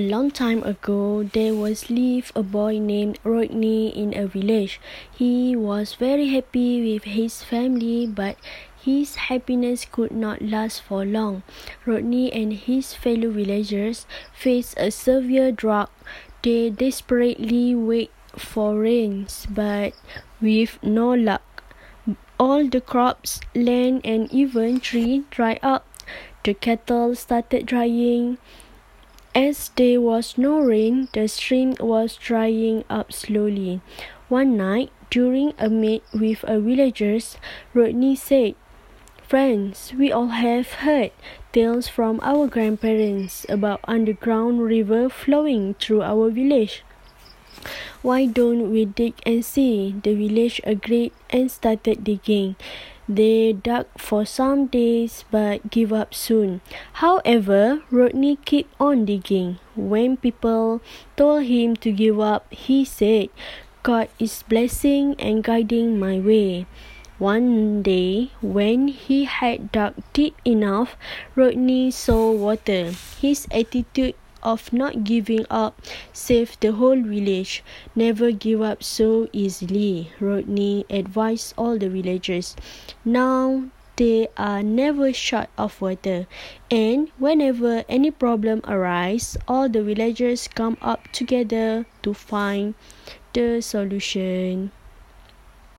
A long time ago, there was lived a boy named Rodney in a village. He was very happy with his family, but his happiness could not last for long. Rodney and his fellow villagers faced a severe drought. They desperately wait for rains, but with no luck. All the crops, land, and even trees dried up. The cattle started drying. As there was no rain, the stream was drying up slowly. One night, during a meet with a villagers, Rodney said, Friends, we all have heard tales from our grandparents about underground river flowing through our village. Why don't we dig and see? The village agreed and started digging. They dug for some days but gave up soon. However, Rodney kept on digging. When people told him to give up, he said, God is blessing and guiding my way. One day, when he had dug deep enough, Rodney saw water. His attitude of not giving up saved the whole village. Never give up so easily, Rodney advised all the villagers. Now they are never short of water, and whenever any problem arises, all the villagers come up together to find the solution.